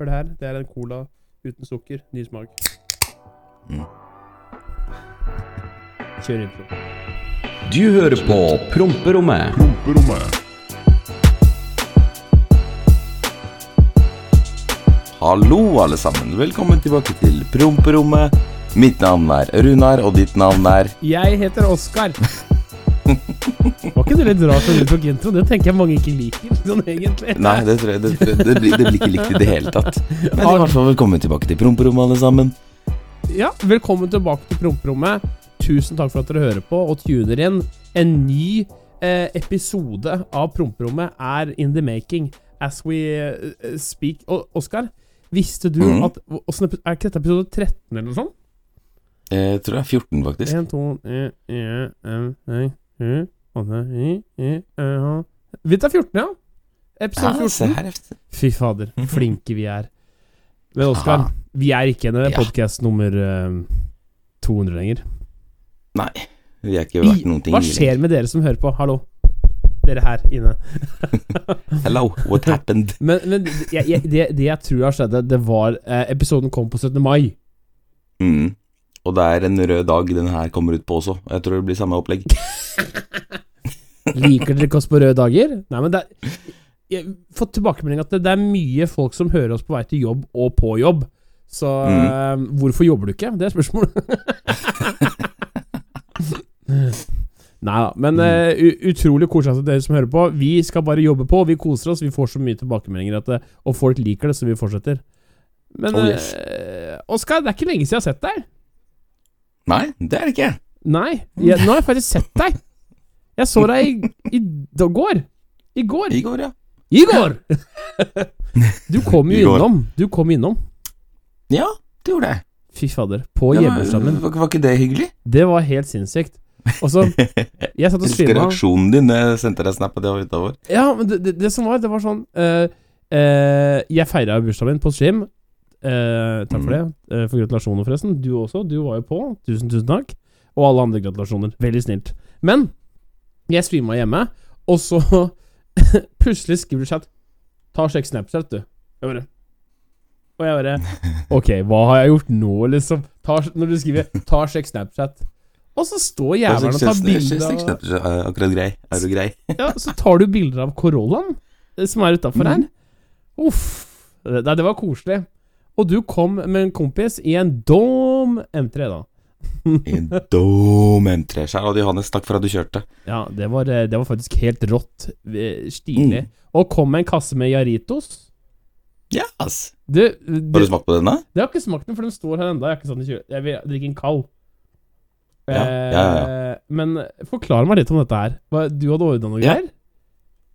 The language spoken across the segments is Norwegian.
Hør det her. Det er en cola uten sukker. Ny smak. Mm. Kjør intro. Du hører på Promperommet. Hallo, alle sammen. Velkommen tilbake til Promperommet. Mitt navn er Runar, og ditt navn er Jeg heter Oskar. Det litt rart at du tok intro? Det tenker jeg mange ikke liker, sånn egentlig. Nei, det tror jeg det, det, det, blir, det blir ikke likt i det hele tatt. Men i hvert fall velkommen tilbake til Promperommet, alle sammen. Ja, velkommen tilbake til promperommet. Tusen takk for at dere hører på og tuner inn. En ny eh, episode av promperommet er in the making as we uh, speak. Og Oskar, visste du mm. at Er ikke dette episode 13 eller noe sånt? Jeg tror det er 14, faktisk. 1, 2, 1, 1, 1, 1, 1, 8, 1, 1, 1, Vi tar 14, ja. Episode 14. Fy fader, flinke vi er. Men Oskar, vi er ikke en podkast nummer eh, 200 lenger. Nei, vi er ikke verdt noen ting. Hva skjer med dere som hører på? Hallo? Dere her inne. Hello, what happened? Men, men jeg, jeg, det, det jeg tror har skjedd, det var eh, Episoden kom på 17. mai. Mm. Og det er en rød dag den her kommer ut på også. Jeg tror det blir samme opplegg. Liker dere oss på røde dager? Nei, men det er Jeg har fått tilbakemelding at det, det er mye folk som hører oss på vei til jobb og på jobb. Så eh, hvorfor jobber du ikke? Det er spørsmålet. Nei da, men uh, utrolig koselig at dere som hører på. Vi skal bare jobbe på, vi koser oss. Vi får så mye tilbakemeldinger, at, det- og folk liker det, så vi fortsetter. Men Oh, yes. uh, Oskar, det er ikke lenge siden jeg har sett deg. Nei, det er det ikke. Nei, jeg, nå har jeg faktisk sett deg. Jeg så deg i, i d- går. I går. I går, ja. I går! Du kom jo innom. Du kom innom. Ja, det gjorde jeg. Fy fader. På hjemmestammen. var, var, ikke det hyggelig? Det var helt sinnssykt. Og så Jeg satt og streama. reaksjonen din da jeg sendte deg snap, av det var utafor. Ja, men det, det, det som var, det var sånn uh, uh, Jeg feira bursdagen min på stream. Uh, takk for det. Mm. Eh, for gratulasjoner, forresten. Du også. Du var jo på. Tusen, tusen takk. Og alle andre gratulasjoner. Veldig snilt. Men jeg streama hjemme, og så plutselig skriver du chat Ta og sjekk Snapchat, du. Jeg bare Og jeg bare Ok, hva har jeg gjort nå, liksom? Ta, når du skriver 'ta og sjekk Snapchat', og så står jævelen og tar bilder av Akkurat grei. Er du grei? ja, så tar du bilder av Corollaen eh, som er utafor her. Uff. Det, det var koselig. Og du kom med en kompis i en Dom M3, da. En dum M3. Kjære Odd Johannes, takk for at du kjørte. Ja, det var, eh, det var faktisk helt rått. Stilig. Stilig. Og kom med en kasse med Jaritos. Ja. Du, Har du smakt på den, da? Det har ikke smakt den, for den står her ennå. Jeg sånn i. Jeg vil drikke en kald. Ja, ja, ja, Eh, Men forklar meg litt om dette her. Du hadde ordna noe greier?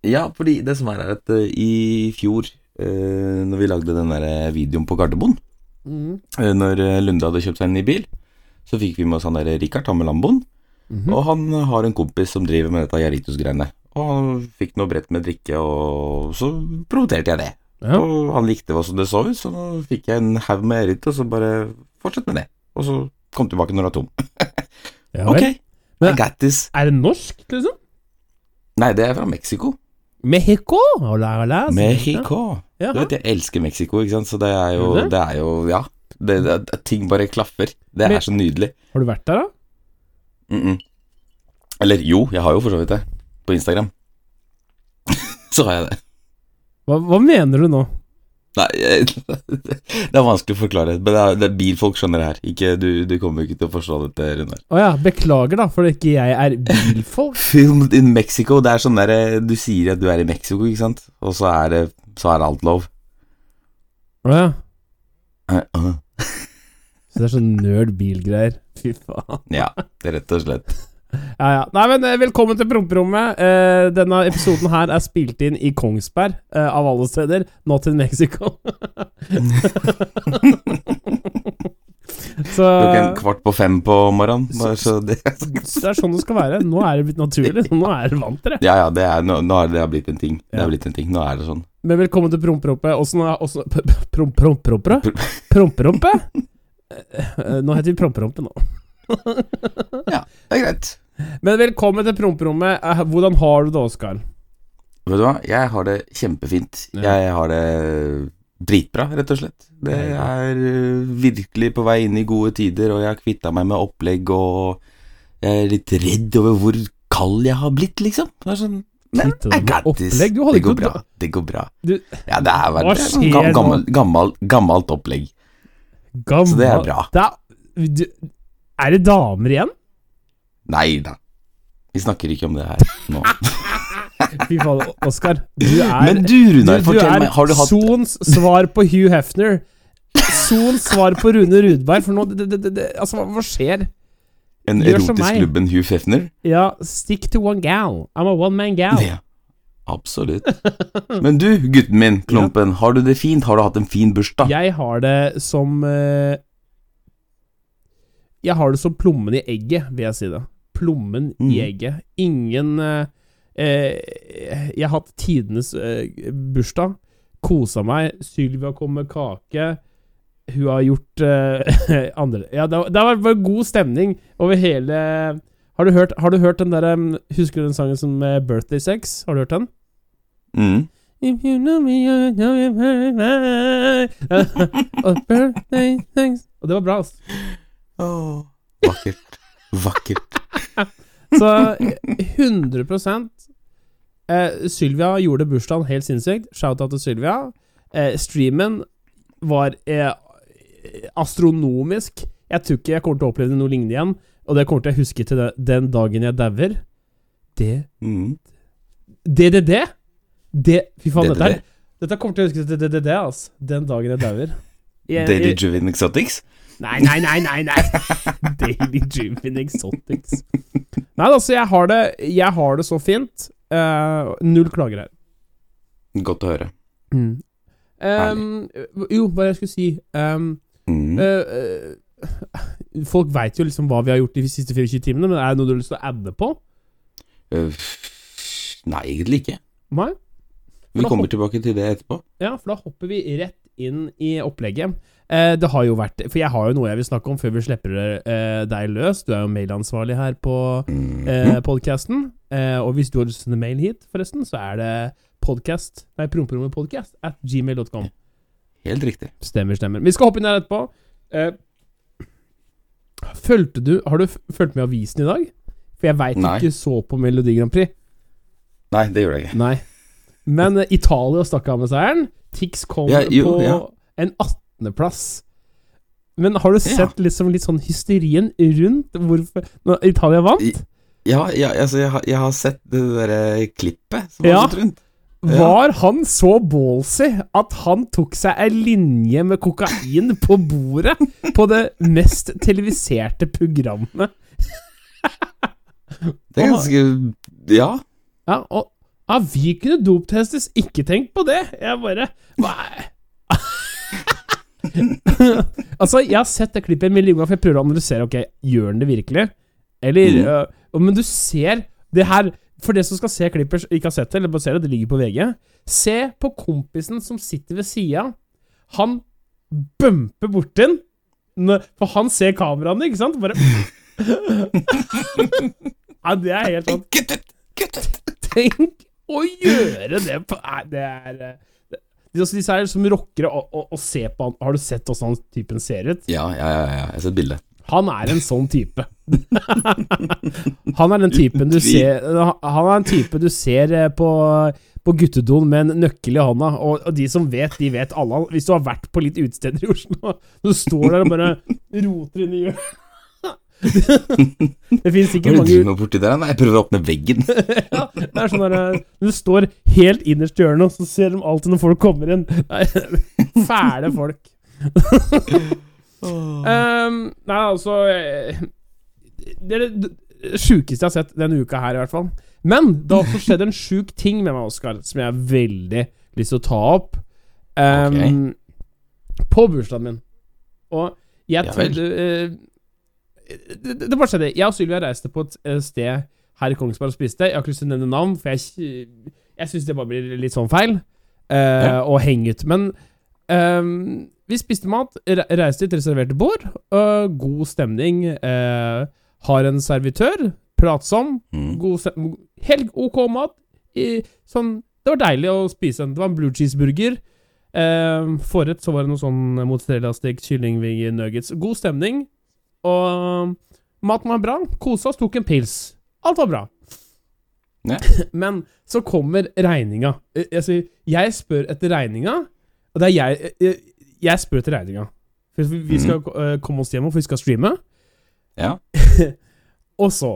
Ja, fordi det som er, er at eh, i fjor, når vi lagde den der videoen på Gardermoen, Mm. eh, når eh, Lunde hadde kjøpt seg en ny bil, så fikk vi med oss han der Rikard, han med Lamboen. Mhm. Og han har en kompis som driver med dette Jaritos-greiene. Og han fikk noe brett med drikke, og så promoterte jeg det. Ja. Og han likte hva som det så ut, så nå fikk jeg en haug med Jaritos, og bare fortsett med det. Og så kom tilbake når du er tom. Ja, Ok. Men- I got this. Er det norsk, liksom? Nei, det er fra Mexico. Mexico? Hola, hola. Mexico. Ja. Du vet, jeg elsker Mexico, ikke sant, så det er jo, det er jo ja. Det, det, det, ting bare klaffer. Det Men- er så nydelig. Har du vært der, da? Mm -mm. Eller jo, jeg har jo for så vidt det. På Instagram. så har jeg det. Hva, hva mener du nå? Nei, jeg, det er vanskelig å forklare. Men det er, det er bilfolk skjønner det her. Ikke, du, du kommer ikke til å forstå dette, Runar. Å ja, beklager da, for ikke jeg er bilfolk. Filmed in Mexico. Det er sånn der Du sier at du er i Mexico, ikke sant? Og så er det, så er alt lov. Å ja. Uh, uh. Så det er sånn nerd bilgreier. Fy faen. Ja, det rett og slett. Ja ja. Nei, men eh, velkommen til promperommet. Eh, denne episoden her er spilt inn i Kongsberg, eh, av alle steder. Not in Mexico. Så Klokken kvart på fem på morgenen. Bare så det så det er sånn det skal være. Nå er det blitt naturlig. Nå er det vant til det. Ja, ja, det er, nå, nå er det, det har blitt en ting. Det har blitt en ting. Nå er det sånn. Men velkommen til promperompet. Åssen er Promperompe? Promperompe? Eh, Nå heter vi Promperompe nå. Ja, det er greit. Men velkommen til promperommet. Eh, Hvordan har du det, Oskar? Vet du hva, jeg har det kjempefint. Jeg har det dritbra, rett og slett. Det er øh, virkelig på vei inn i gode tider, og jeg har kvitta meg med opplegg, og jeg er litt redd over hvor kald jeg har blitt, liksom. Det er sånn Men I got this. Det går bra. Det går bra. Ja, det er er sånn gammel, gammel, gammelt opplegg. gammel, Så det er bra. Da, du, er det damer igjen? Nei da. Vi snakker ikke om det her nå. Fy faen, Oskar. Du er Men du, Runar, du, du er meg, har du hatt Sons svar på Hugh Hefner. Sons svar på Rune Rudberg. For nå det, det, det, Altså, hva, hva skjer? en gjør erotisk meg. klubb Hugh Hefner? Ja, stick to one gal. I'm a one man gal. Ja, absolutt. Men du, gutten min, Klumpen, har du det fint? Har du hatt en fin bursdag? Jeg har det som uh, Jeg har det som plommen i egget, vil jeg si det. Plommen i Mm. egget. Ingen eh, Jeg har hatt tidenes eh, bursdag. Kosa meg. Sylvia kom med kake. Hun har gjort eh, andre Ja, det, har- det har vært god stemning over hele Har du hørt, har du hørt den derre Husker du den sangen som eh, Birthday Sex? Har du hørt den? Mm. If you know me, you know me birthday sex Og det var bra, altså. Oh, vakkert. Vakkert. Så eh, 100 eh, Sylvia gjorde bursdagen helt sinnssykt. Shout-out til Sylvia. Eh, streamen var eh, astronomisk. Jeg tror ikke jeg kommer til å oppleve noe lignende igjen. Og det kommer til å huske til den dagen jeg dauer. Det Mm. Det, det, det. Det Fy faen, dette, det, er, dette kommer til å huske til det, det, det, altså. Den dagen jeg dauer. Daily Juvin Exotics? Nei, nei, nei, nei, nei. Daily Driven Exotics. Nei, altså, jeg har det, jeg har det så fint. Uh, null klager her. Godt å høre. Mm. Um, jo, hva jeg skulle si um, Mm. uh, Folk veit jo liksom hva vi har gjort de siste 24 timene, men er det noe du har lyst til å adde på? Nei, egentlig ikke. Nei? Vi kommer tilbake til det etterpå. Ja, for da hopper vi rett inn i opplegget. Eh, det har jo vært For jeg har jo noe jeg vil snakke om før vi slipper eh, deg løs. Du er jo mailansvarlig her på Mm. eh, podcasten. Eh, og hvis du har lyst til å sende mail hit, forresten, så er det podcast Nei, promperommetpodcast at gmail.com. Helt riktig. Stemmer, stemmer. Vi skal hoppe inn der etterpå. Eh, Fulgte du Har du fulgt med avisen i dag? For jeg veit du ikke så på Melodi Grand Prix. Nei, det gjør jeg ikke. Nei. Men eh, Italia stakk av med seieren. Tix kom Ja, jo, på ja. en 18.-plass. Men har du Ja. sett liksom litt sånn hysterien rundt hvorfor når Italia vant? Ja, ja altså, jeg har, jeg har sett det derre klippet som Ja. gått rundt. Ja. Var han så ballsy at han tok seg ei linje med kokain på bordet på det mest televiserte programmet? Det er ganske Ja. Ja, og ja, vi kunne doptestes, ikke tenk på det. Jeg bare hva er- Altså, jeg har sett det klippet en million ganger, for jeg prøver å analysere. Ok, gjør han det virkelig? Eller mm. uh, Men du ser det her For det som skal se klippet, ikke har sett det, eller bare ser det, det ligger på VG. Se på kompisen som sitter ved sida. Han bumper borti den, for han ser kameraene, ikke sant? Bare Ja, det er helt sånn! Kutt ut! Tenk å gjøre det på Nei, det er disse, er her som rockere og, og, og se på han Har du sett hvordan han typen ser ut? Ja, ja, ja, ja. jeg har sett bildet. Han er en sånn type. han er den typen du ser Han er en type du ser eh, på, på guttedoen med en nøkkel i hånda. Og, og de som vet, de vet alle. Hvis du har vært på litt utesteder i Oslo, du står der og bare roter inn i hjørnet Det finnes Hva sikkert er det du mange med borti der? Nei, jeg prøver å åpne veggen. ja, det er sånn der eh, Du står helt innerst i hjørnet, og så ser de alltid når folk kommer inn. Nei, Fæle folk. um, nei, altså eh, Det er det sjukeste jeg har sett denne uka her, i hvert fall. Men det har også skjedd en sjuk ting med meg, Oskar, som jeg har veldig lyst til å ta opp. Um, På bursdagen min. Og jeg Ja trodde eh, det, det, bare skjedde. Jeg og Sylvia reiste på et sted her i Kongsberg og spiste. Jeg har ikke lyst til å nevne navn, for jeg, jeg syns det bare blir litt sånn feil Uh, Ja. å henge ut. Men um, vi spiste mat, reiste til et reserverte bord. Uh, god stemning. Uh, har en servitør. Pratsom. Mm. God helt ok mat. I, sånn Det var deilig å spise en. Det var en blue cheeseburger. Uh, forrett så var det noe sånn mozzarella-stekt kyllingvinger nuggets. God stemning. Og maten var bra. Kosa oss, tok en pils. Alt var bra. Ja. Men så kommer regninga. Eh, Altså, jeg spør etter regninga, og det er jeg Jeg, jeg spør etter regninga. For vi skal eh, komme oss hjem, for vi skal streame. Ja. Og så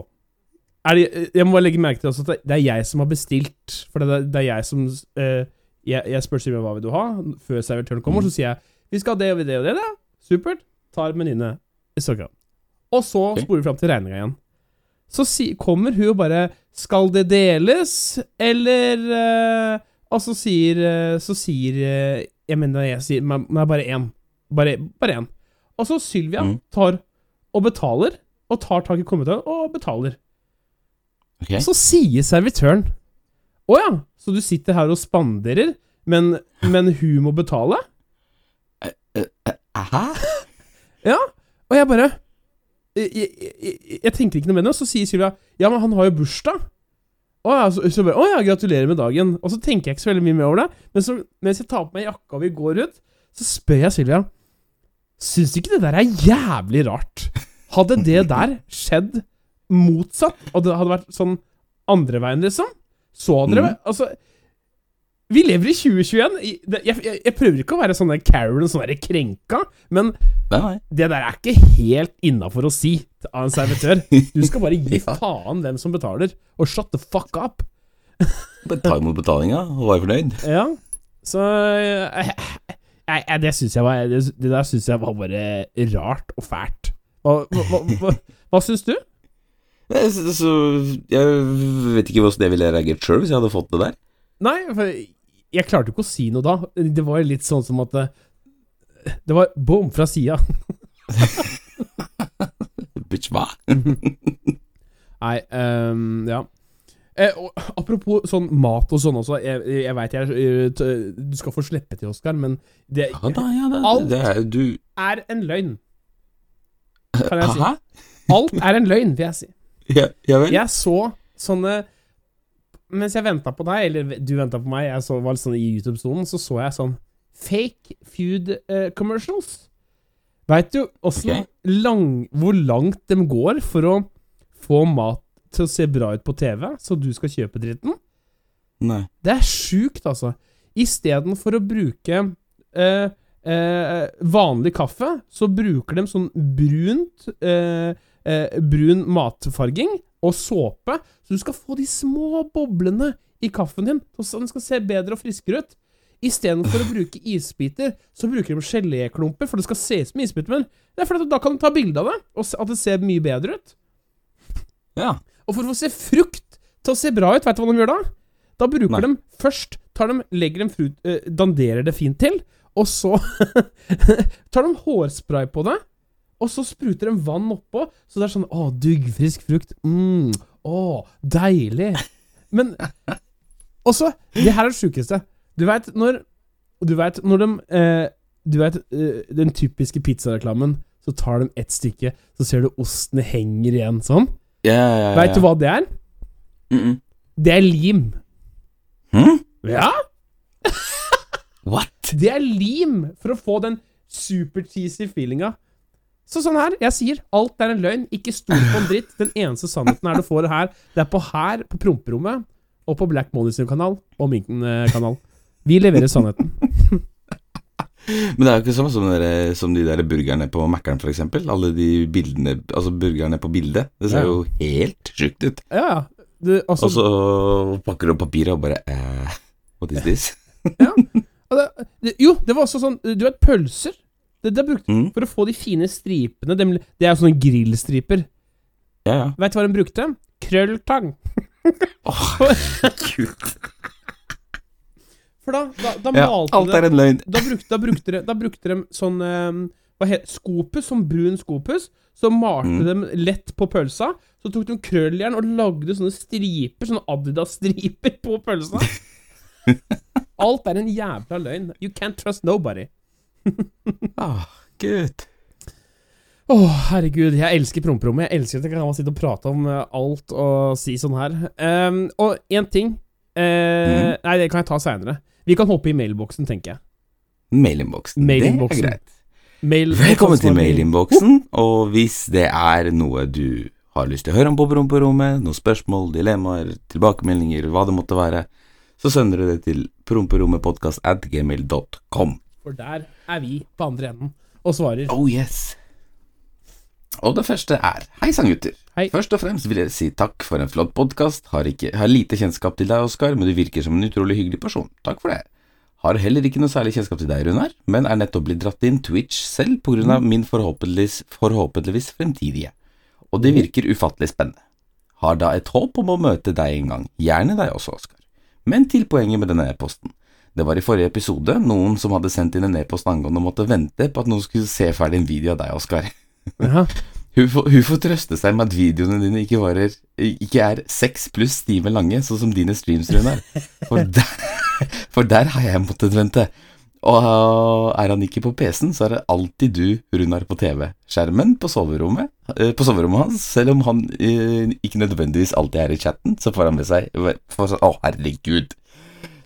det, Jeg må bare legge merke til at det- er jeg som har bestilt. For det er, det er jeg som eh, Jeg, jeg spør Simen hva vil du ha, før servitøren kommer. Så sier jeg vi skal ha det og det og det. det. Supert. Tar menyene. Instagram. Og så okay. sporer vi fram til regninga igjen. Så si, kommer hun og bare 'Skal det deles?' Eller uh, Og så sier eh, Så sier eh, Jeg mener jeg sier Nei, bare én. Bare, bare én. Og så Sylvia Mm. tar og betaler, og tar tak i kommentaren og betaler. Ok. Så sier servitøren Å ja, så du sitter her og spanderer, men, men hun må betale? Hæ? Ja. Og jeg bare jeg, jeg, jeg, jeg tenker ikke noe med det. Og så sier Sylvia Ja, men han har jo bursdag. Å ja, så, så bare, å ja, gratulerer med dagen. Og så tenker jeg ikke så veldig mye mer over det. Men så, mens jeg tar på meg jakka og vi går ut, så spør jeg Sylvia Syns du ikke det der er jævlig rart? Hadde det der skjedd motsatt, og det hadde vært sånn andre veien, liksom, så hadde det vært Altså vi lever i 2021. Jeg, jeg, jeg prøver ikke å være sånn Karen, sånn krenka, men Nei, det der er ikke helt innafor å si av en servitør. Du skal bare gi Ja. faen hvem som betaler, og shut the fuck up. Bare ta imot betalinga og være fornøyd. Ja, så eh, jeg, jeg, Det jeg var Det, det der syns jeg var bare rart og fælt. Hva, hva, hva, hva, syns du? Så, så jeg vet ikke hvordan jeg ville reagert sjøl hvis jeg hadde fått det der. Nei, for jeg klarte jo ikke å si noe da. Det var litt sånn som at det, det var bom fra sida. Bitch, hva? Nei, um, ja. Eh, apropos sånn mat og sånn også. Jeg, jeg veit eh, Du skal få slippe til, Oskar, men det Ja da, ja da. Alt- Det er du er en løgn. Kan jeg si. Hæ? Alt er en løgn, vil jeg si. Ja? Jeg så sånne Mens jeg venta på deg, eller du venta på meg, jeg så, var litt sånn i YouTube-sonen, så så jeg sånn fake food uh, commercials. Veit du okay. Lang, hvor langt de går for å få mat til å se bra ut på TV, så du skal kjøpe dritten? Nei. Det er sjukt, altså. Istedenfor å bruke uh, uh, vanlig kaffe, så bruker de sånn brunt eh, eh, Brun matfarging og såpe, så du skal få de små boblene i kaffen din, så den skal se bedre og friskere ut. Istedenfor å bruke isbiter, så bruker de geléklumper, for det skal se ut som isbiter, men det er fordi da kan du ta bilde av det, og at det ser mye bedre ut. Ja. Og for å få se frukt til å se bra ut, vet du hva de gjør da? Da bruker Nei. de først tar de, legger de frukt, eh, danderer det fint til, og så tar de hårspray på det, og så spruter de vann oppå, så det er sånn Å, duggfrisk frukt. Mm, å, deilig. Men Og så Det her er det sjukeste. Du veit når Du veit når de eh, Du veit eh, den typiske pizzareklamen, så tar de ett stykke, så ser du ostene henger igjen sånn. Ja, ja, ja, ja. Veit du hva det er? Mm -mm. Det er lim. Hm? Ja? What? Det er lim for å få den super cheesy feelinga. Så sånn her, jeg sier alt er en løgn, ikke stol på en dritt. Den eneste sannheten er du får her. Det er på her, på promperommet, og på Black Money sin kanal, og min eh, kanal. Vi leverer sannheten. Men det er jo ikke sånn som, der, som de der burgerne på Mækkern, eksempel. Alle de bildene Altså burgerne på bildet. Det ser Ja. jo helt sjukt ut. Ja. Du, altså, Og så pakker du opp papiret og bare eh, What is this? ja. det, det, jo, det var også sånn Du vet, pølser. Det, det er brukt Mm. for å få de fine stripene. Det, Det er jo sånne grillstriper. Ja, ja. Veit du hva de brukte? Krølltang. Åh, gud. For da, da, da Ja, malte alt de er en løgn. da brukte, da, brukte de, da brukte de sånn eh, Hva heter Skopus, sånn brun skopus. Så malte Mm. de lett på pølsa. Så tok de krølljern og lagde sånne striper, sånne Adidas-striper på pølsa. Alt er en jævla løgn. You can't trust nobody. Ah, gud. Å, herregud, jeg elsker promperommet. Jeg elsker at jeg kan sitte og prate om eh, alt og si sånn her. Um, og én ting eh, Mhm. Nei, det kan jeg ta seinere. Vi kan hoppe i mailboksen, tenker jeg. Mailinnboksen. Det er greit. Mail, Velkommen til mailinnboksen, og hvis det er noe du har lyst til å høre om på promperommet, noen spørsmål, dilemmaer, tilbakemeldinger, hva det måtte være, så sender du det til promperommetpodkast at gmail.com. For der er vi på andre enden og svarer. Oh yes. Og det første er Hei sann, gutter. Hei. Først og fremst vil jeg si takk for en flott podkast. Har, har lite kjennskap til deg, Oskar, men du virker som en utrolig hyggelig person. Takk for det. Har heller ikke noe særlig kjennskap til deg, Runar, men er nettopp blitt dratt inn Twitch selv på grunn av min forhåpentligvis, forhåpentligvis fremtidige. Og det virker ufattelig spennende. Har da et håp om å møte deg en gang, gjerne deg også, Oskar. Men til poenget med denne e-posten. Det var i forrige episode noen som hadde sendt inn en e-post angående å måtte vente på at noen skulle se ferdig en video av deg, Oskar. Ja. Hun hun får trøste seg med at videoene dine ikke, varer, ikke er seks pluss timer lange, sånn som dine streams, Runar. For der, for der har jeg måttet vente. Og er han ikke på PC-en, så er det alltid du, Runar, på TV-skjermen på soverommet, eh, på soverommet hans. Selv om han eh, ikke nødvendigvis alltid er i chatten, så får han med seg for, Å, herregud!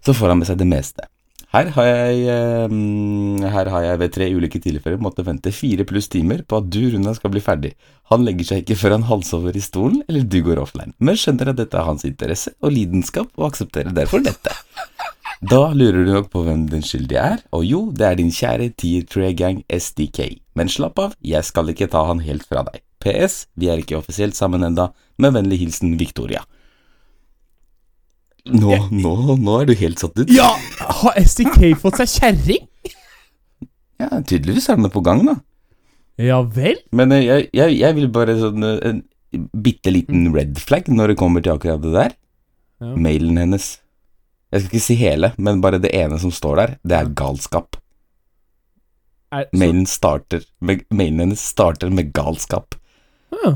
Så får han med seg det meste. Her har jeg, eh, her har jeg ved tre ulike tilfeller måttet vente fire pluss timer på at du, Runa, skal bli ferdig. Han legger seg ikke før han halsover i stolen, eller du går offline, men skjønner at dette er hans interesse og lidenskap, og aksepterer derfor dette. Da lurer du nok på hvem den skyldige er, og jo, det er din kjære Tier 3-gang SDK. Men slapp av, jeg skal ikke ta han helt fra deg. PS, vi er ikke offisielt sammen enda, med vennlig hilsen Victoria. Nå, nå, nå er du helt satt ut. ja! Har SDK fått seg kjerring? Ja, tydeligvis er den på gang, da. Ja vel? Men eh, jeg, jeg, jeg vil bare sånn eh, en bitte liten red flag når det kommer til akkurat det der. Ja. Mailen hennes. Jeg skal ikke si hele, men bare det ene som står der, det er galskap. Er, så, Mailen starter med, Mailen hennes starter med galskap. Ja.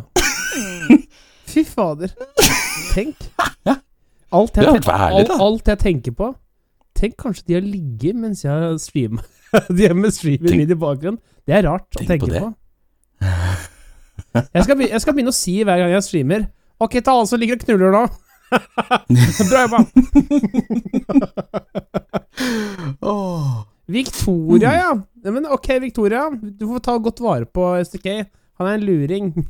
Fy fader. Tenk. Alt jeg, tenker, tenk, ærlig, alt, alt jeg tenker på Tenk kanskje de har ligget mens jeg har streama. de er med streamen Tenk- min i bakgrunnen. Det er rart å tenke på på. Jeg skal, jeg skal begynne å si hver gang jeg streamer Ok, ta alle som ligger og knuller nå. Bra jobba. Victoria, ja. ja. Men ok, Victoria. Du får ta godt vare på STK. Han er en luring.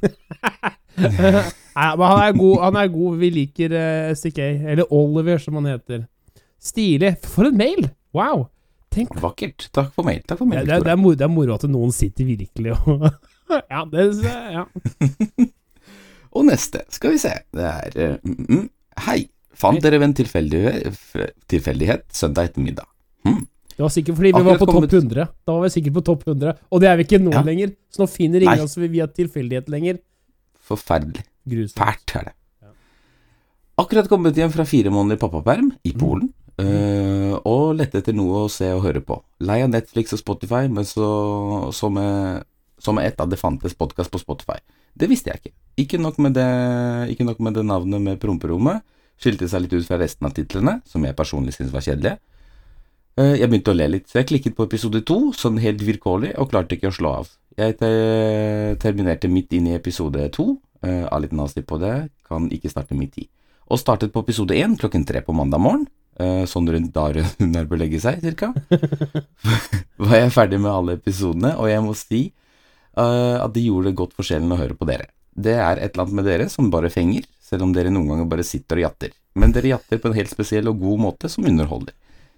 Nei, men han er god. Han er god. Vi liker uh, STK. Eller Oliver, som han heter. Stilig. For en mail! Wow. Tenk Vakkert. Takk for mail. Takk for det, ja, det, det, er moro, det er moro at noen sitter virkelig og Ja, det ja. Og neste, skal vi se. Det er uh, mm, mm. Hei. Fant dere ved en tilfeldighet, tilfeldighet søndag ettermiddag? Det var sikkert fordi vi Akkurat var på kommet- topp 100. Da var vi sikkert på topp 100, og det er vi ikke nå Ja. lenger. Så nå finner ingen oss via tilfeldighet lenger. Forferdelig. Grusomt. Fælt er det. Akkurat kommet hjem fra fire måneder pappaperm i Polen, øh, og lette etter noe å se og høre på. Lei av Netflix og Spotify, men så, så med, som ett av det fantes podkast på Spotify. Det visste jeg ikke. Ikke nok med det, nok med det navnet med promperommet, skilte seg litt ut fra resten av titlene, som jeg personlig syntes var kjedelige. Eh, Jeg begynte å le litt, så jeg klikket på episode to, sånn helt vilkårlig, og klarte ikke å slå av. Jeg te terminerte midt inn i episode to, eh, av litt nazi på det, kan ikke starte midt i. Og startet på episode én klokken tre på mandag morgen, eh, sånn rundt da hun er bør legge seg, cirka. Var jeg ferdig med alle episodene, og jeg må si at det gjorde det godt for sjelen å høre på dere. Det er et eller annet med dere som bare fenger, selv om dere noen ganger bare sitter og jatter. Men dere jatter på en helt spesiell og god måte som underholder.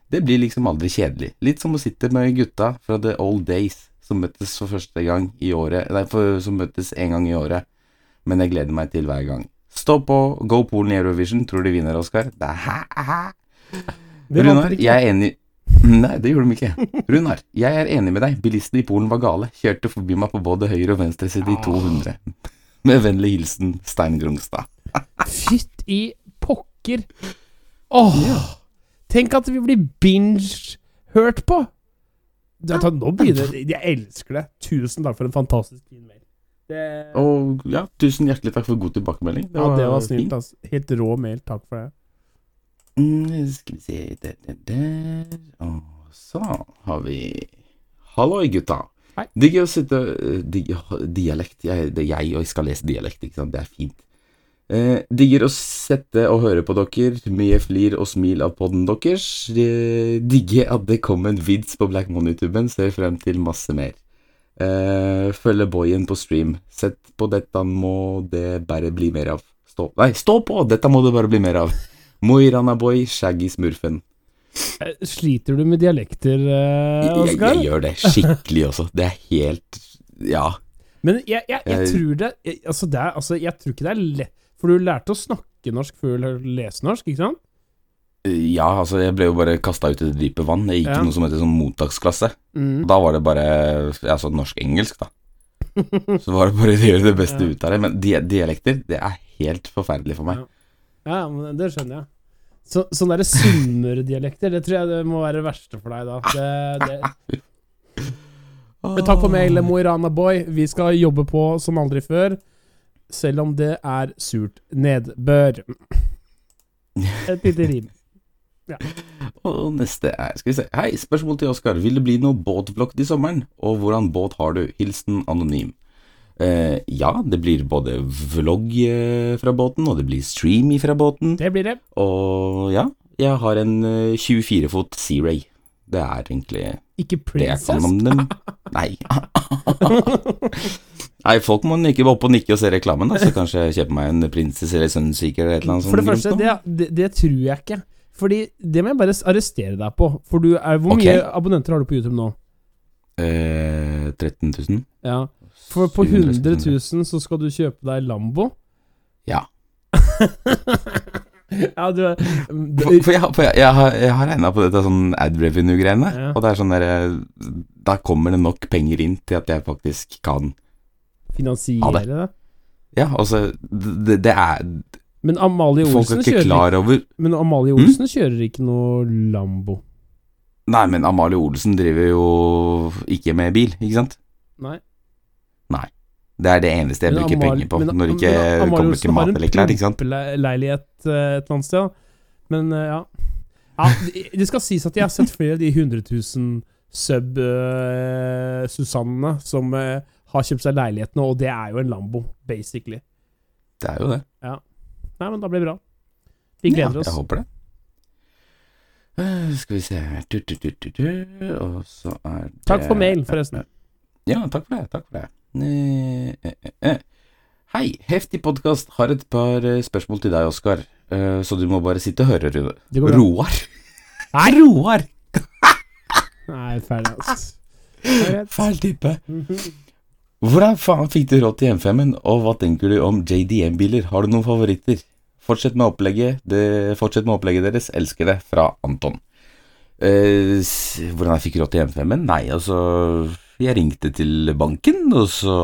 Det blir liksom aldri kjedelig. Litt som å sitte med gutta fra the old days, som møttes for første gang i året, nei, for, som møttes en gang i året. Men jeg gleder meg til hver gang. Stå på, go Polen i Eurovision, tror de vinner, Oskar. Runar, jeg er enig Nei, det gjorde de ikke. Runar, jeg er enig med deg. Bilistene i Polen var gale. Kjørte forbi meg på både høyre og venstre side i 200. Med vennlig hilsen Stein Grungstad. Fytt i pokker. Åh! Tenk at vi blir binge-hørt på! Du vet, nå begynner Jeg elsker det. Tusen takk for en fantastisk fin mail. Det, Og ja, tusen hjertelig takk for god tilbakemelding. ja, det var snilt, altså. Helt rå mail. Takk for det. Mm, skal vi se der, der, der. Og så har vi Halloi, gutta. Hei. Digger å sitte uh, di, Dialekt. Jeg, det er jeg, og jeg skal lese dialekt, ikke sant. Det er fint. Eh, digger å sette og høre på dere. Mye flir og smil av podden deres. Eh, digger at det kom en vids på Black Money-tuben. Ser frem til masse mer. Eh, følger boyen på stream. Sett på dette må det bare bli mer av. Stå Nei, stå på! Dette må det bare bli mer av. Mo i Rana Boy, Shaggy Smurfen. Eh, Sliter du med dialekter, eh, Jeg, jeg, jeg gjør det skikkelig også. Det er helt Ja. Men jeg, jeg, jeg tror det altså, det er, altså, jeg tror ikke det er lett For du lærte å snakke norsk før du lese norsk, ikke sant? Ja, altså, jeg ble jo bare kasta ut i det dype vann. Jeg gikk Ja. noe som heter sånn mottaksklasse. Mm. Da var det bare ja, sånn norsk-engelsk, da. Så var det bare å gjøre det beste Ja. ut av det. Men di dialekter, det er helt forferdelig for meg. Ja, men det skjønner jeg. Så, sånne der sunnmøredialekter, det tror jeg det må være det verste for deg, da. Det, det. Men takk for meg, Mo i Rana Boy. Vi skal jobbe på som aldri før, selv om det er surt nedbør. Et lite rim. Og neste er Skal vi se. Hei, spørsmål til Oskar. Vil det bli noe båtvlogg til sommeren? Og hvordan båt har du? Hilsen anonym. Eh, ja, det blir både vlogg eh, fra båten, og det blir stream fra båten. Det blir det. Og ja, jeg har en eh, 24 fot Sea Ray. Det er egentlig Ikke det jeg kan om dem. Nei. Nei, folk må ikke opp og nikke og se reklamen, da, så kanskje jeg kjøper meg en prinsesse eller Sunseeker eller et eller annet sånt. For det første, det, det, det tror jeg ikke. Fordi det må jeg bare arrestere deg på. For du er, Hvor okay. mye abonnenter har du på YouTube nå? Eh, 13 000? Ja. For på 100 000 så skal du kjøpe deg Lambo. Ja. ja, du er For, for, jeg, har- for jeg, jeg har, jeg har regna på dette sånn ad revenue-greiene, Ja. og det er sånn derre Da kommer det nok penger inn til at jeg faktisk kan finansiere det. Ja, altså Det, det er Men Amalie Olsen kjører klar over Men Amalie Mm? Olsen kjører ikke noe Lambo. Nei, men Amalie Olsen driver jo ikke med bil, ikke sant? Nei. Det er det eneste jeg Men bruker Amal- penger på men- når det ikke men kommer Olsen til mat har en eller klær, ikke sant? pumpeleilighet eh, et eller annet sted. Men eh, ja. ja. det- skal sies at jeg har sett flere av de 100 000 sub-Susannene som eh, har kjøpt seg leilighet nå, og det er jo en Lambo, basically. Det er jo det. Nei, men da blir det bra. Vi gleder ja, Jeg håper det. Eh, Skal vi se du, du, du, du. Og så er det Takk for mail, forresten. Ja, takk for det. Takk for det. Eh, eh. Hei, heftig podkast. Har et par spørsmål til deg, Oskar. Så du må bare sitte og høre, Rune. Roar. Nei! Roar! Nei, ferdig, altså. Feil type. Hvordan faen fikk du råd til M5-en, og hva tenker du om JDM-biler? Har du noen favoritter? Fortsett med opplegget, det, fortsett med opplegget deres. Elsker det. Fra Anton. Eh, hvordan jeg fikk råd til M5-en? Nei, altså Jeg ringte til banken, og så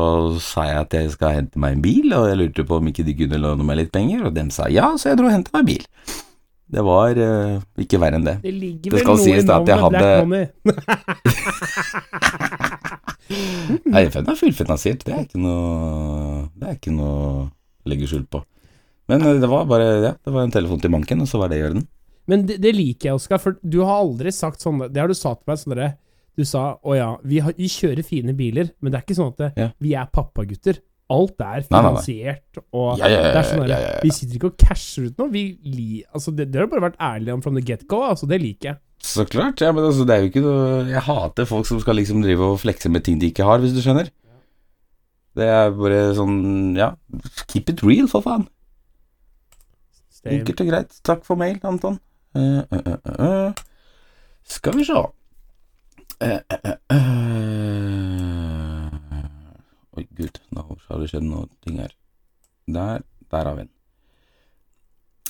sa jeg at jeg skal hente meg en bil, og jeg lurte på om ikke de kunne låne meg litt penger, og dem sa ja, så jeg dro og hentet meg bil. Det var eh, ikke verre enn det. Det ligger vel Det skal noe sies da at jeg hadde- Nei, M5 er fullfinansiert, det er ikke noe Det er ikke noe å legge skjul på. Men eh, det var bare ja, det var en telefon til banken, og så var det i orden. Men det, det liker jeg, Oskar, for du har aldri sagt sånn Det har du sagt til meg sånn derre Du sa å ja, vi, har, vi kjører fine biler, men det er ikke sånn at det, Ja. vi er pappagutter. Alt er finansiert, og Ja, ja, ja, det er sånn ja. Vi sitter ikke og casher ut noe. Vi li, altså det, det har bare vært ærlig om from the get-go. Altså, det liker jeg. Så klart. Ja, men altså, det er jo ikke noe Jeg hater folk som skal liksom drive og flekse med ting de ikke har, hvis du skjønner. Det er bare sånn Ja, keep it real, for faen. Enkelt og greit. Takk for mail, Anton. Uh, uh, uh. Skal vi se eh, eh, eh. Oi, gud, nå har det skjedd noe ting her. Der, der har vi den.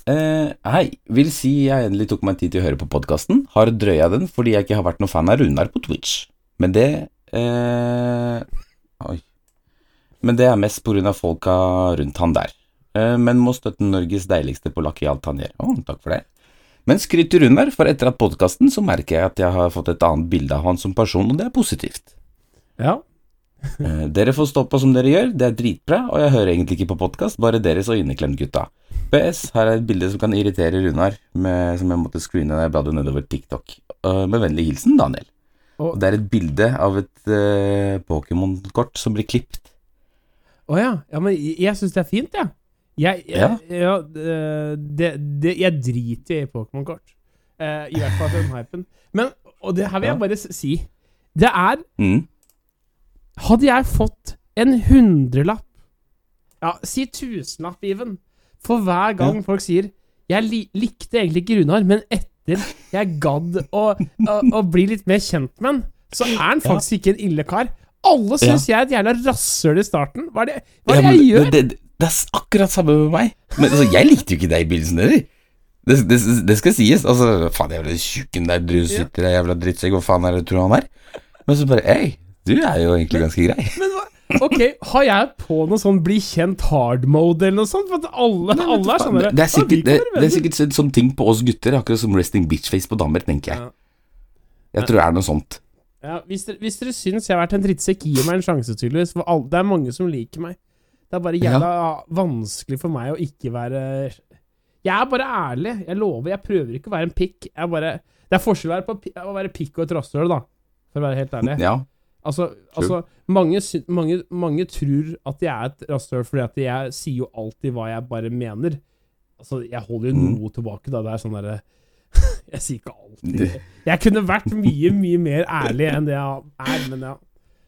Eh, hei, vil si jeg endelig tok meg tid til å høre på podkasten. Har drøya den fordi jeg ikke har vært noen fan av Runar på Twitch. Men det eh, Oi. Men det er mest av folka rundt han der. Eh, men må støtte Norges deiligste polakk i alt han gjør. Å, takk for det. Men skryt til Runar, for etter at podkasten så merker jeg at jeg har fått et annet bilde av han som person, og det er positivt. Ja. Eh, dere får stå på som dere gjør, det er dritbra, og jeg hører egentlig ikke på podkast, bare deres og inneklemt gutta. PS, her er et bilde som kan irritere Runar, med, som jeg måtte screene da jeg bladde nedover TikTok. Uh, med vennlig hilsen Daniel. Og- Og det er et bilde av et uh, Pokémon-kort som blir klippet. Å ja. ja. Men jeg, jeg syns det er fint, jeg. Jeg, jeg, Ja. ja, det, det, jeg driter i Pokémon-kort. Uh, I hvert fall den hypen. Men, og det her vil jeg bare si Det er Mm. Hadde jeg fått en hundrelapp Ja, si tusenlapp, Even, for hver gang folk sier 'Jeg li likte egentlig ikke Runar, men etter jeg gadd å, å, å bli litt mer kjent med han, så er han faktisk ikke en ille kar'. Alle syns jeg er et jævla rasshøl i starten. Hva er det, hva er Ja, det men jeg gjør? Det, det, det er akkurat samme med meg. Men altså, jeg likte jo ikke deg i begynnelsen heller. Det, det, det skal sies. Altså, faen, jævla tjukken der du sitter der, jævla drittsekk, hva faen er det du tror han er? Men så bare Hei, du er jo egentlig ganske grei. Men hva Ok, har jeg på noe sånn bli kjent hard mode eller noe sånt? For alle, alle er sånn det, er sikkert, det, det er sikkert sånn ting på oss gutter, akkurat som resting bitchface på damer, tenker jeg. Jeg tror det er noe sånt. Ja, hvis, dere, hvis dere syns jeg har vært en drittsekk, gi meg en sjanse, tydeligvis. For alle, det er mange som liker meg. Det er bare jævla vanskelig for meg å ikke være Jeg er bare ærlig. Jeg lover. Jeg prøver ikke å være en pikk. Jeg bare Det er forskjell å være, på, å være pikk og et rasshøl, da. For å være helt ærlig. Ja. Altså, altså mange, mange, mange tror at jeg er et rasshøl fordi at jeg sier jo alltid hva jeg bare mener. Altså, jeg holder jo Mm. noe tilbake, da. Det er sånn derre Jeg sier ikke alltid Jeg kunne vært mye, mye mer ærlig enn det jeg er, men ja.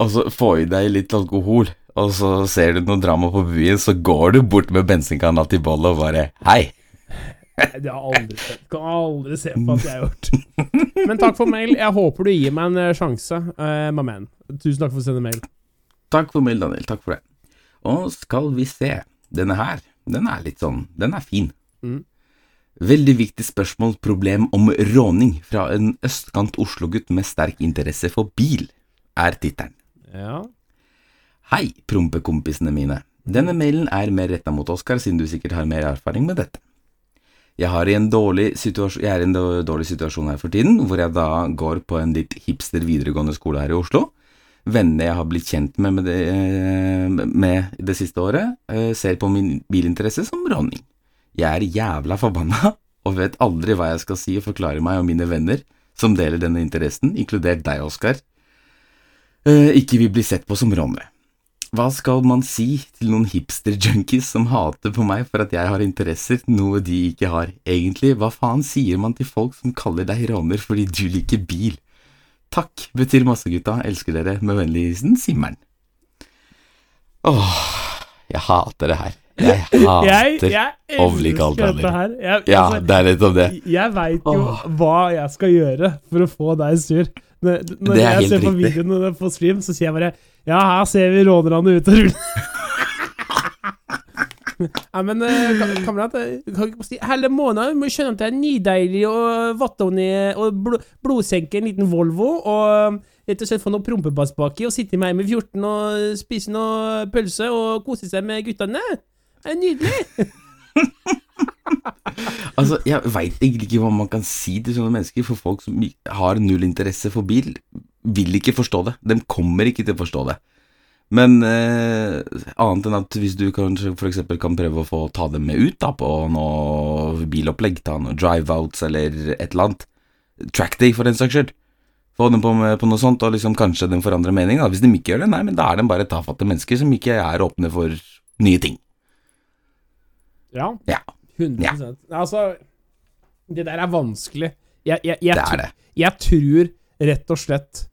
Og så få i deg litt alkohol, og så ser du noe drama på byen, så går du bort med bensinkanna til bollet og bare Hei. Det har aldri skjedd. Kan aldri se på at jeg har gjort. Men takk for mail. Jeg håper du gir meg en eh, sjanse, uh, my man. Tusen takk for å sende mail. Takk for mail, Daniel. Takk for det. Og skal vi se. Denne her, den er litt sånn Den er fin. Mm. Veldig viktig spørsmål, problem om råning fra en østkant Oslo-gutt med sterk interesse for bil, er tittelen. Ja. Hei, prompekompisene mine. Denne mailen er mer retta mot Oskar, siden du sikkert har mer erfaring med dette. Jeg, har en jeg er i en dårlig situasjon her for tiden, hvor jeg da går på en litt hipster videregående skole her i Oslo. Vennene jeg har blitt kjent med med det, eh, med det siste året, eh, ser på min bilinteresse som råning. Jeg er jævla forbanna, og vet aldri hva jeg skal si og forklare meg og mine venner som deler denne interessen, inkludert deg, Oskar, eh, ikke vil bli sett på som rånere. Hva skal man si til noen hipster-junkies som hater på meg for at jeg har interesser, noe de ikke har? Egentlig, hva faen sier man til folk som kaller deg råner fordi du liker bil? Takk, betyr masse, gutta. Elsker dere. Med vennlig hilsen Simmeren. Åh, jeg hater det her. Jeg hater. Jeg, Ja, altså, det er nettopp det. jeg veit jo Åh. hva jeg skal gjøre for å få deg sur. Når, når jeg ser på riktig. videoene på stream, så sier jeg bare Ja, her ser vi rånerne ut og ruller. Nei, men eh, kamerat, eh, kan ikke si Hele måneden må skjønne at det er nydeilig å vatte og bl blodsenke en liten Volvo og rett og slett få noe prompebass baki og sitte med M14 og spise noe pølse og kose seg med guttene. Det er nydelig. Altså, Jeg veit egentlig ikke hva man kan si til sånne mennesker, for folk som har null interesse for bil, vil ikke forstå det. De kommer ikke til å forstå det. Men eh, annet enn at hvis du kanskje f.eks. kan prøve å få ta dem med ut da, på noe bilopplegg, ta noen drive-outs eller et eller annet, trackday for den saks skyld, få dem på, med, på noe sånt, og liksom kanskje de forandrer mening. Da. Hvis de ikke gjør det, nei, men da er de bare tafatte mennesker som ikke er åpne for nye ting. Ja. Ja, 100 Altså, det der er vanskelig. Jeg, jeg, jeg, det er det. jeg tror rett og slett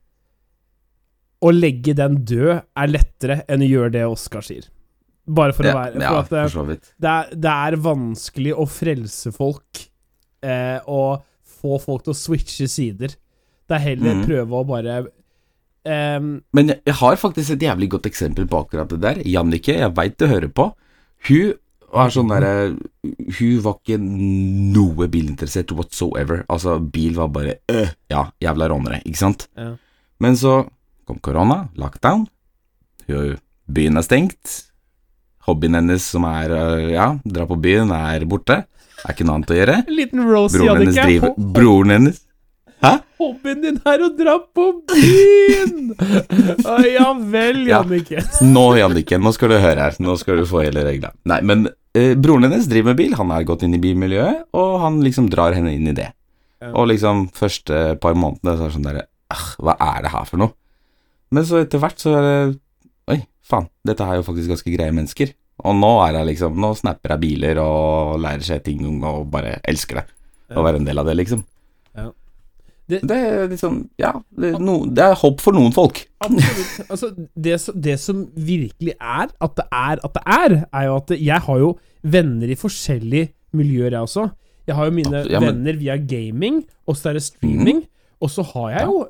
å legge den død er lettere enn å gjøre det Oskar sier. Bare for å Ja, være ja, For at for det, det, er, det er vanskelig å frelse folk eh, og få folk til å switche sider. Det er heller mm. prøve å bare ehm, Men jeg har faktisk et jævlig godt eksempel på akkurat det der. Jannicke, jeg veit du hører på. Hun var sånn derre Hun var ikke noe bilinteressert whatsoever. Altså, bil var bare øh, Ja, jævla rånere, ikke sant? ja. Men så kom korona, lockdown. Byen er stengt. Hobbyen hennes som er øh, ja, dra på byen, er borte. Er ikke noe annet å gjøre. Liten Rosie Broren hennes Jannicke. driver Broren hennes Hæ? Hobbyen din er å dra på byen! Ja vel, Ja. Nå, Jannicke, nå skal du høre her. Nå skal du få hele regla. Nei, men broren hennes driver med bil. Han er gått inn i bilmiljøet, og han liksom drar henne inn i det. Og liksom første par månedene så er det sånn derre «Ah, Hva er det her for noe? Men så etter hvert så er det Oi, faen, dette er jo faktisk ganske greie mennesker. Og nå er jeg liksom Nå snapper jeg biler og lærer seg ting og bare elsker det. Å være en del av det, liksom. Det, Det- er liksom Ja, det, no, det er håp for noen folk. Absolutt. Altså, det, det som virkelig er at det er at det er, er jo at jeg har jo venner i forskjellige miljøer, jeg også. Jeg har jo mine ja, men- venner via gaming, og så er det streaming. Og så har jeg jo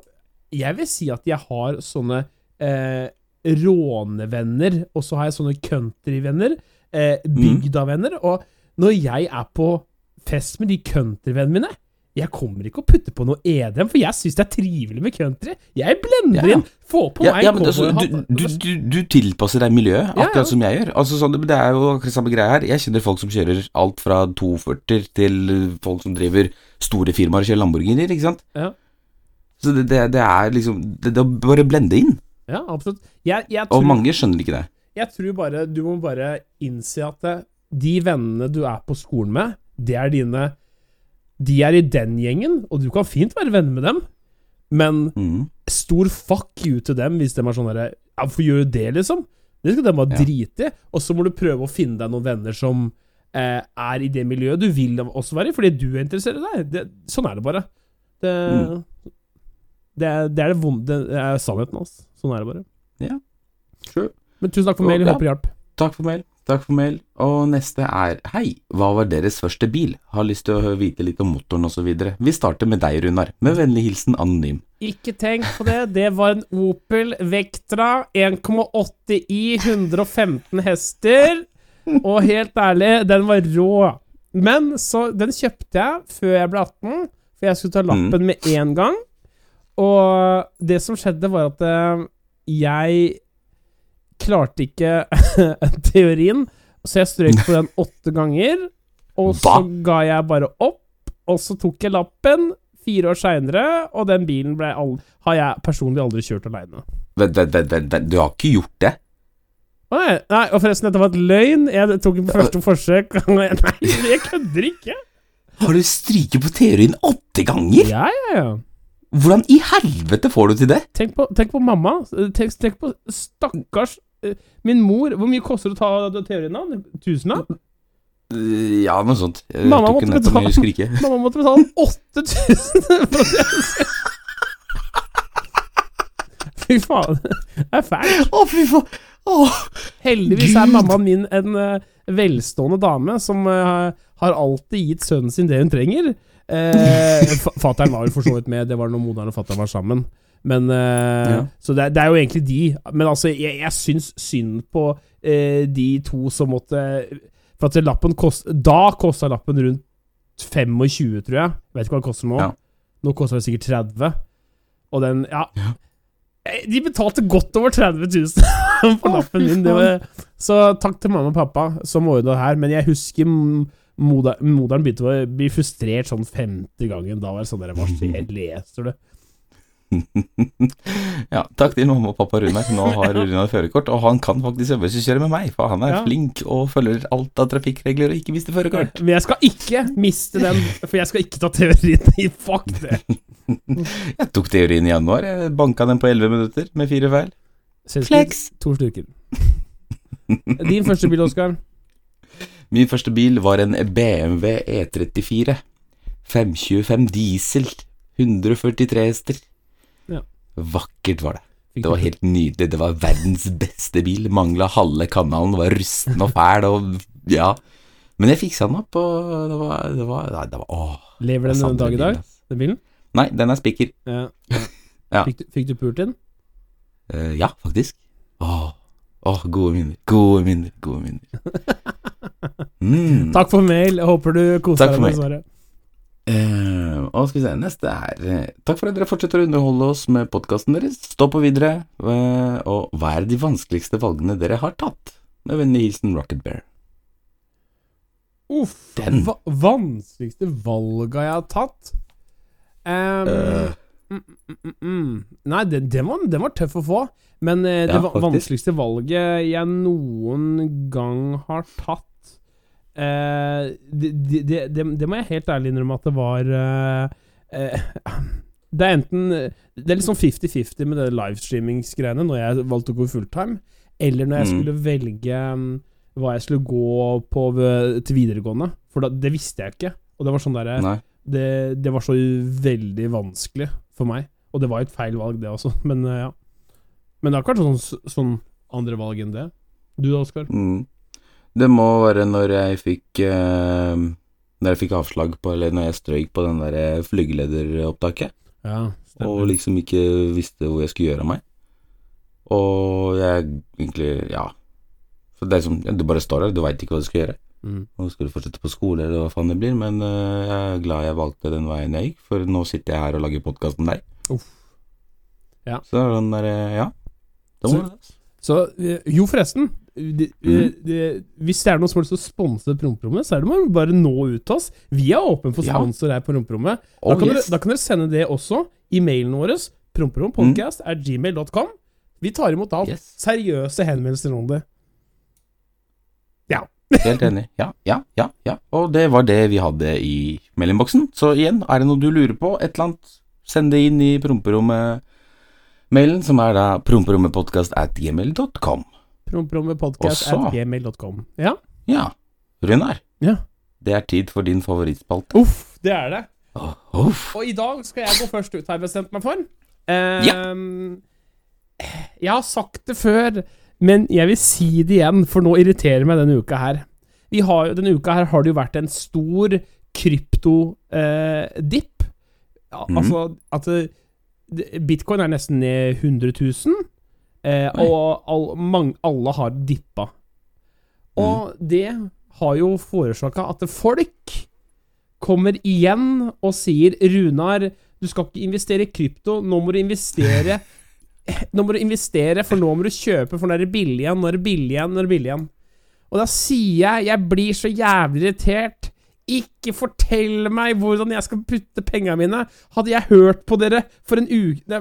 Jeg vil si at jeg har sånne eh, rånevenner, og så har jeg sånne countryvenner. Eh, bygdavenner. Og når jeg er på fest med de countryvennene mine jeg kommer ikke å putte på noe EDM, for jeg syns det er trivelig med country. Jeg blender Ja. inn. Få på Ja, meg ja, men altså, du, du, du, du tilpasser deg miljøet, akkurat som jeg gjør. Altså, sånn, det er jo akkurat samme greie her. Jeg kjenner folk som kjører alt fra 240 til folk som driver store firmaer og kjører Lamborghinier, ikke sant. Ja. Så det, det, det er liksom Det, å bare blende inn. Ja, absolutt. Jeg, jeg, Og mange skjønner ikke det. jeg tror bare Du må bare innse at eh, de vennene du er på skolen med, det er dine De er i den gjengen, og du kan fint være venner med dem, men mm. stor fuck you til dem hvis de er sånn herre hvorfor gjør du det, liksom? Det skal de bare Ja. drite i. Og så må du prøve å finne deg noen venner som eh, er i det miljøet du vil også være i, fordi du er interessert i deg. Det, sånn er det bare. Det, Mm. det, er, det er det vonde Det er sannheten, altså. Sånn er det bare. Ja. Sure. Men tusen takk for mail. Håper det hjalp. Takk for mail. Takk for mail. Og neste er Hei, hva var deres første bil? Har lyst til å vite litt om motoren osv. Vi starter med deg, Runar. Med vennlig hilsen anonym. Ikke tenk på det. Det var en Opel Vectra 1,8 i 115 hester. Og helt ærlig, den var rå. Men så Den kjøpte jeg før jeg ble 18, for jeg skulle ta lappen med en gang. Og det som skjedde, var at eh, jeg klarte ikke teorien, så jeg strøk på den åtte ganger. Og så ga jeg bare opp, og så tok jeg lappen fire år seinere, og den bilen all, har jeg personlig aldri kjørt aleine. Vent, vent, vent. Du har ikke gjort det? Nei, nei, og forresten, dette var et løgn. Jeg tok den på første forsøk. Nei, jeg kødder ikke. Har du stryket på teorien åtte ganger? Ja, ja, ja. Hvordan i helvete får du til det? Tenk på, tenk på mamma. Tenk, tenk på stakkars min mor. Hvor mye koster det å ta teorien da? Tusen da? Eh, Ja, noe sånt. Jeg Mamma måtte betale. Mamma måtte betale 8000 for det. Fy faen. Det er fælt. Å, fy faen. Åh. Heldigvis er mammaen min en uh, velstående dame som uh, har alltid gitt sønnen sin det hun trenger. Uh, Fattern var jo for så vidt med, det var når moderen og fatter'n var sammen. Men eh, Ja. Så det, det er jo egentlig de. Men altså, jeg, jeg syns synd på eh, de to som måtte For at lappen kost, Da kosta lappen rundt 25, tror jeg. Vet ikke hva den koster nå. Ja. Nå koster det sikkert 30. Og den Ja. Eh, De betalte godt over 30 000 for lappen min. Var, så takk til mamma og pappa som ordna det her. Men jeg husker moderen begynte å bli frustrert sånn 50 ganger. Da var det sånn der, Hva skjer? Leser du? Ja, takk til mamma og pappa Runar. Nå har Runar førerkort, og han kan faktisk øvelseskjøre med meg, for han er Ja. flink og følger alt av trafikkregler og ikke mister førerkort. Men jeg skal ikke miste den, for jeg skal ikke ta teorien i fuck det. Jeg tok teorien i januar, jeg banka den på 11 minutter med fire feil. Flex! To stykker. Din første bil, Oskar? Min første bil var en BMW E34. 525 diesel. 143 hester. Vakkert var det. Det var helt nydelig. Det var verdens beste bil. Mangla halve kanalen, var rusten og fæl og ja. Men jeg fiksa den opp, og det var, det var, nei, det var Åh. Lever den den dag i dag, den bilen? Nei, den er spikker. Ja. Ja. Fikk, du, fikk du pult inn? Uh, ja, faktisk. Åh. Åh, gode minner. Gode minner. Gode minner. Mm. Takk for mail. Jeg håper du koser deg med svaret. Eh, og skal vi se, neste er uh, Takk for at dere fortsetter å underholde oss med podkasten deres. Stå på videre. Uh, og hva er de vanskeligste valgene dere har tatt? Med vennlig hilsen Rocket Bear. Uff. Den. Va vanskeligste valga jeg har tatt? Um, mm, mm, mm. Nei, den, den, var, den var tøff å få. Men det Ja, vanskeligste valget jeg noen gang har tatt eh, det, det, det, må jeg helt ærlig innrømme at det var eh, eh, Det er enten Det er litt sånn 50-50 med det livestreamingsgreiene når jeg valgte å gå fulltime, eller når jeg Mm. skulle velge mm, hva jeg skulle gå på til videregående. For da, det visste jeg ikke. Og det var sånn derre det, det var så veldig vanskelig for meg. Og det var et feil valg, det også. Men eh, ja. Men det har ikke vært sånn, sånn andre valg enn det. Du da, Oskar? Mm. Det må være når jeg fikk eh, Når jeg fikk avslag på Eller når jeg strøyk på den der eh, flygelederopptaket, Ja, og liksom ikke visste hvor jeg skulle gjøre av meg. Og jeg egentlig Ja. For det er som Du bare står der, du veit ikke hva du skal gjøre. Mm. Nå skal du fortsette på skole, eller hva faen det blir, men eh, jeg er glad jeg valgte den veien jeg gikk, for nå sitter jeg her og lager podkast med deg. Uff. Ja. Så det er den derre Ja. Det Så- det. Så eh, Jo, forresten. Det, Mhm. det, hvis det er noen som har lyst til å sponse Promperommet, så er det bare bare nå ut til oss. Vi er åpne for sponsor her på Promperommet. Da, Oh, kan yes. da kan dere sende det også i mailen vår. Promperompodcast at gmail.com. Vi tar imot alt. Yes. Seriøse henvendelser om det. Ja. Helt enig. Ja, ja, ja, ja. Og det var det vi hadde i meldingboksen. Så igjen, er det noe du lurer på, et eller annet, send det inn i promperommet-mailen, som er da promperommetpodkast at gmail.com. Promperompodcast Og så- at gmail.com. Ja. Ja, Runar, ja. det er tid for din favorittspalte. Uff, det er det. Oh, uff. Og i dag skal jeg gå først ut, har jeg bestemt meg for. Ja Jeg har sagt det før, men jeg vil si det igjen, for nå irriterer meg denne uka her. Vi har, denne uka her har det jo vært en stor krypto-dipp. ja, mm. Altså at det, det- bitcoin er nesten ned 100 000, eh, og all, mange, alle har dippa. Og det har jo forårsaka at folk kommer igjen og sier Runar, du skal ikke investere i krypto, nå må du investere Nå må du investere, for nå må du kjøpe, for nå er det billig igjen, nå er det billig igjen, nå er det billig igjen. Og da sier jeg, jeg blir så jævlig irritert. Ikke fortell meg hvordan jeg skal putte pengene mine. Hadde jeg hørt på dere for en, uke,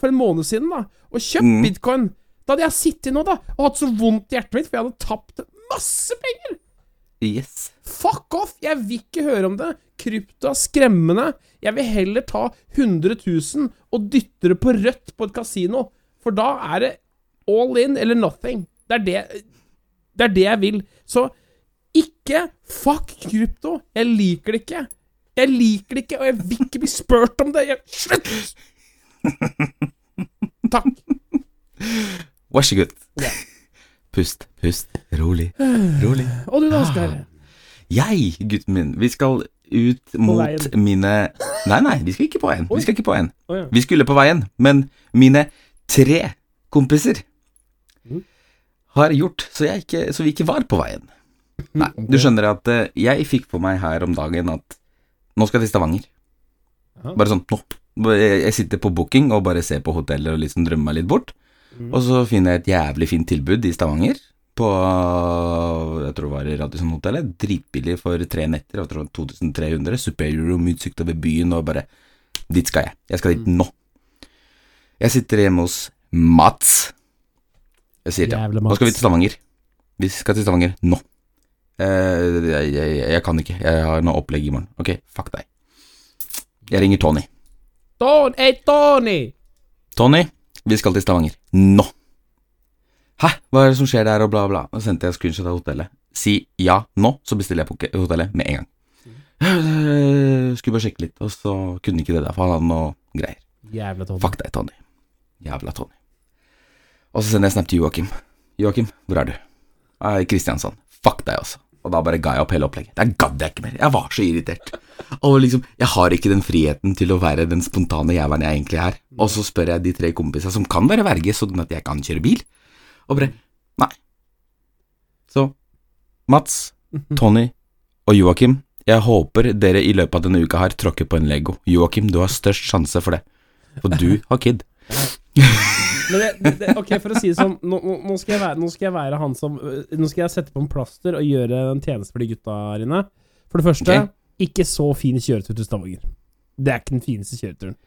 for en måned siden da, og kjøpt Mm. bitcoin, da hadde jeg sittet nå da, og hatt så vondt i hjertet mitt, for jeg hadde tapt masse penger. Yes. Fuck off! Jeg vil ikke høre om det. Krypto er skremmende. Jeg vil heller ta 100 000 og dytte det på rødt på et kasino. For da er det all in eller nothing. Det er det, det, er det jeg vil. Så ikke fuck krypto. Jeg liker det ikke. Jeg liker det ikke, og jeg vil ikke bli spurt om det. Jeg, slutt! Takk. Vær så god. Ja. Pust, pust. Rolig, rolig. Og du da, Oskar? Jeg, gutten min, vi skal ut mot mine Nei, nei, vi skal ikke på veien. Vi skal ikke på veien. Vi skulle på veien, men mine tre kompiser Mhm. har gjort så, ikke, så vi ikke var på veien. Nei, du skjønner at eh, jeg fikk på meg her om dagen at nå skal jeg til Stavanger. Bare sånn nå. Jeg sitter på booking og bare ser på hoteller og liksom drømmer meg litt bort. Mhm. Og så finner jeg et jævlig fint tilbud i Stavanger. På jeg tror det var i Radisson-hotellet. Dritbillig for tre netter. Jeg tror 2300. Superior room, utsikt over byen, og bare Dit skal jeg. Jeg skal dit nå. Jeg sitter hjemme hos Mats. Jeg sier til ham Nå skal vi til Stavanger. Vi skal til Stavanger nå. Eh, jeg, jeg, jeg kan ikke. Jeg har noe opplegg i morgen. Ok, fuck deg. Jeg ringer Tony. Don, hey, Tony! Tony, vi skal til Stavanger. Nå! Hæ, hva er det som skjer der, og bla, bla. Så sendte jeg screenshot av hotellet. Si ja nå, så bestiller jeg på hotellet med en gang. Øh, Skulle bare sjekke litt, og så kunne ikke det der, for han hadde noe greier. Jævla Tony. Fuck deg, Tony. Jævla Tony. Og så sender jeg snap til Joakim. Joakim, hvor er du? Kristiansand. Fuck deg, altså. Og da bare ga jeg opp hele opplegget. Der gadd jeg ikke mer. Jeg var så irritert. Og liksom, jeg har ikke den friheten til å være den spontane jævelen jeg egentlig er. Og så spør jeg de tre kompisene som kan være verge, sånn at jeg kan kjøre bil, og bare Nei. Så Mats, Tony og Joakim, jeg håper dere i løpet av denne uka her tråkker på en Lego. Joakim, du har størst sjanse for det. For du har kid. Men det, det, ok, for å si det sånn nå, nå, skal være, nå skal jeg være han som øh, Nå skal jeg sette på en plaster og gjøre en tjeneste for de gutta her inne. For det første, okay. ikke så fin kjøretur til Stavanger. Det er ikke den fineste kjøreturen.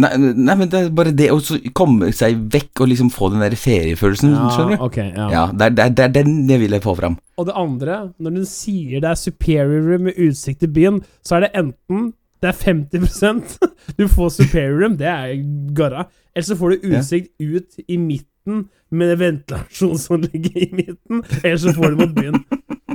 Nei, nei, men det er bare det å komme seg vekk og liksom få den der feriefølelsen, skjønner du? ok, ja. Ja, det er, det er, det er den jeg vil få fram. Og det andre, når du sier det er superior room med utsikt til byen, så er det enten det er 50% du får superior room, det er garra. Eller så får du utsikt ut i midten, med ventilasjonsanlegget i midten, eller så får du mot byen.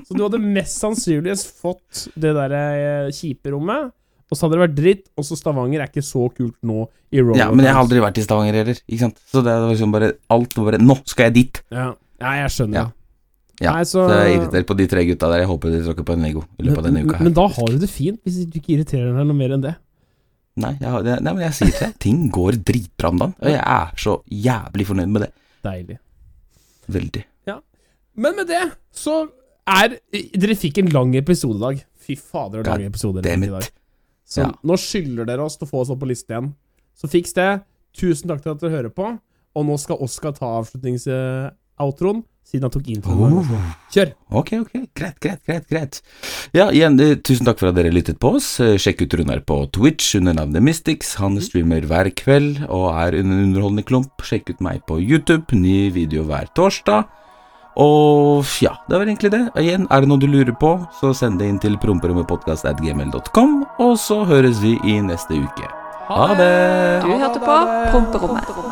Så du hadde mest sannsynligvis fått det der eh, kjipe rommet, og så hadde det vært dritt, og så Stavanger er ikke så kult nå i Roller Ja, men jeg har aldri vært i Stavanger heller, ikke sant. Så det var liksom bare Alt var bare Nå skal jeg dit! Ja, ja jeg skjønner. Ja. Ja, Nei, så, Så jeg er irritert på de tre gutta der. Jeg håper de tråkker på en Lego i løpet av denne uka her. men da har du det fint, hvis du ikke irriterer deg noe mer enn det. Nei, jeg, det- nei, men jeg sier til deg, ting går dritbra om dagen. Og jeg er så jævlig fornøyd med det. Deilig. Veldig. Men med det så er Dere fikk en lang episode i dag. Fy fader, God lang episode i dag. Så Ja. nå skylder dere oss til å få oss opp på listen igjen. Så fiks det. Tusen takk til at dere hører på. Og nå skal Oskar ta avslutningsoutroen, siden han tok introen. Oh. Kjør! Ok, ok. Greit, greit, greit. greit Ja, igjen, eh, tusen takk for at dere lyttet på oss. Eh, Sjekk ut Runar på Twitch under navnet Mystics. Han streamer hver kveld og er en underholdende klump. Sjekk ut meg på YouTube. Ny video hver torsdag. Og ja, det var egentlig det. Og igjen, er det noe du lurer på, så send det inn til promperommepodkast.gmail.com, og så høres vi i neste uke. Ha det! Du hørte på Promperommet.